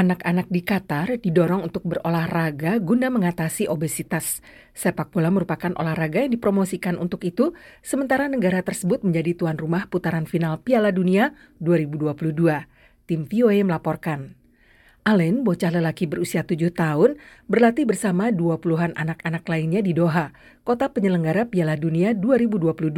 Anak-anak di Qatar didorong untuk berolahraga guna mengatasi obesitas. Sepak bola merupakan olahraga yang dipromosikan untuk itu, sementara negara tersebut menjadi tuan rumah putaran final Piala Dunia 2022. Tim VOA melaporkan. Allen, bocah lelaki berusia tujuh tahun, berlatih bersama dua puluhan anak-anak lainnya di Doha, kota penyelenggara Piala Dunia 2022.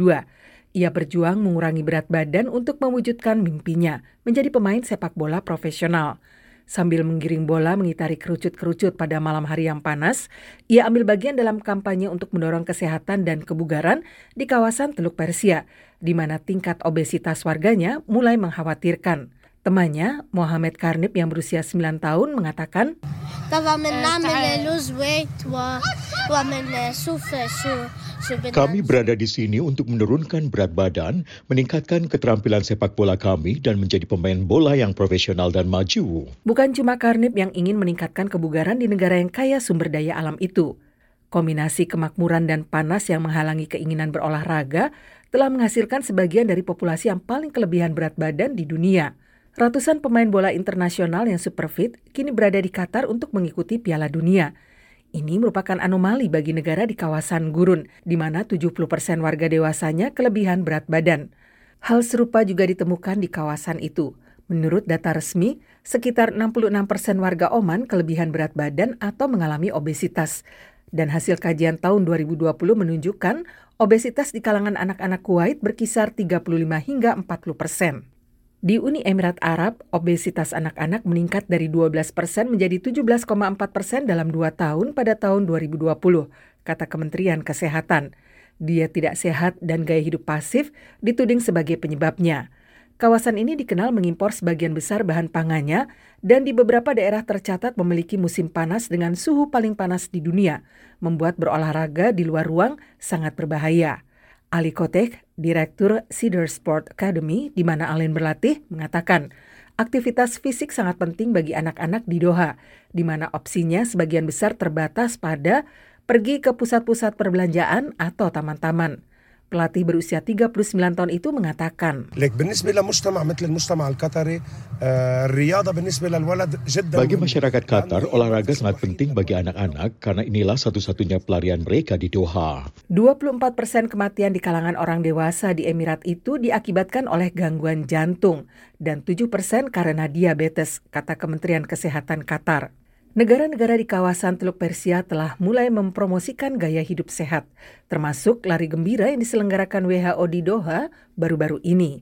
Ia berjuang mengurangi berat badan untuk mewujudkan mimpinya menjadi pemain sepak bola profesional. Sambil menggiring bola mengitari kerucut-kerucut pada malam hari yang panas, ia ambil bagian dalam kampanye untuk mendorong kesehatan dan kebugaran di kawasan Teluk Persia, di mana tingkat obesitas warganya mulai mengkhawatirkan. Temannya, Mohamed Karnib yang berusia 9 tahun mengatakan, kami berada di sini untuk menurunkan berat badan, meningkatkan keterampilan sepak bola kami dan menjadi pemain bola yang profesional dan maju. Bukan cuma Karnip yang ingin meningkatkan kebugaran di negara yang kaya sumber daya alam itu. Kombinasi kemakmuran dan panas yang menghalangi keinginan berolahraga telah menghasilkan sebagian dari populasi yang paling kelebihan berat badan di dunia. Ratusan pemain bola internasional yang super fit kini berada di Qatar untuk mengikuti Piala Dunia. Ini merupakan anomali bagi negara di kawasan gurun, di mana 70 persen warga dewasanya kelebihan berat badan. Hal serupa juga ditemukan di kawasan itu. Menurut data resmi, sekitar 66 persen warga Oman kelebihan berat badan atau mengalami obesitas. Dan hasil kajian tahun 2020 menunjukkan obesitas di kalangan anak-anak Kuwait berkisar 35 hingga 40 persen. Di Uni Emirat Arab, obesitas anak-anak meningkat dari 12 persen menjadi 17,4 persen dalam dua tahun pada tahun 2020, kata Kementerian Kesehatan. Dia tidak sehat dan gaya hidup pasif dituding sebagai penyebabnya. Kawasan ini dikenal mengimpor sebagian besar bahan pangannya dan di beberapa daerah tercatat memiliki musim panas dengan suhu paling panas di dunia, membuat berolahraga di luar ruang sangat berbahaya. Ali Kotek, Direktur Cedar Sport Academy di mana Allen berlatih, mengatakan aktivitas fisik sangat penting bagi anak-anak di Doha, di mana opsinya sebagian besar terbatas pada pergi ke pusat-pusat perbelanjaan atau taman-taman. Pelatih berusia 39 tahun itu mengatakan, Bagi masyarakat Qatar, olahraga sangat penting bagi anak-anak karena inilah satu-satunya pelarian mereka di Doha. 24 persen kematian di kalangan orang dewasa di Emirat itu diakibatkan oleh gangguan jantung dan 7 persen karena diabetes, kata Kementerian Kesehatan Qatar. Negara-negara di kawasan Teluk Persia telah mulai mempromosikan gaya hidup sehat, termasuk lari gembira yang diselenggarakan WHO di Doha baru-baru ini.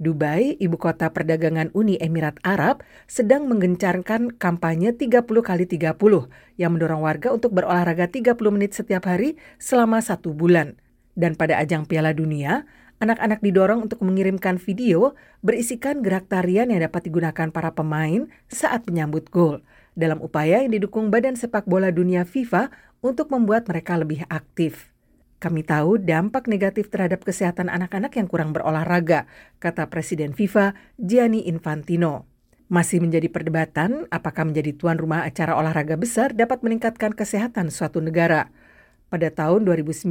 Dubai, ibu kota perdagangan Uni Emirat Arab, sedang menggencarkan kampanye 30 kali 30 yang mendorong warga untuk berolahraga 30 menit setiap hari selama satu bulan. Dan pada ajang Piala Dunia, anak-anak didorong untuk mengirimkan video berisikan gerak tarian yang dapat digunakan para pemain saat menyambut gol dalam upaya yang didukung Badan Sepak Bola Dunia FIFA untuk membuat mereka lebih aktif. Kami tahu dampak negatif terhadap kesehatan anak-anak yang kurang berolahraga, kata Presiden FIFA Gianni Infantino. Masih menjadi perdebatan apakah menjadi tuan rumah acara olahraga besar dapat meningkatkan kesehatan suatu negara. Pada tahun 2019,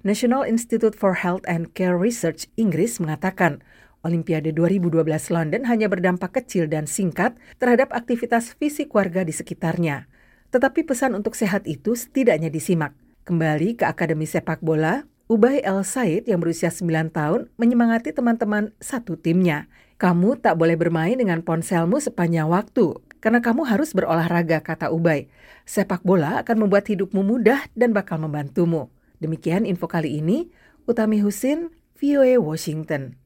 National Institute for Health and Care Research Inggris mengatakan Olimpiade 2012 London hanya berdampak kecil dan singkat terhadap aktivitas fisik warga di sekitarnya. Tetapi pesan untuk sehat itu setidaknya disimak. Kembali ke Akademi Sepak Bola, Ubay El Said yang berusia 9 tahun menyemangati teman-teman satu timnya. Kamu tak boleh bermain dengan ponselmu sepanjang waktu, karena kamu harus berolahraga, kata Ubay. Sepak bola akan membuat hidupmu mudah dan bakal membantumu. Demikian info kali ini, Utami Husin, VOA Washington.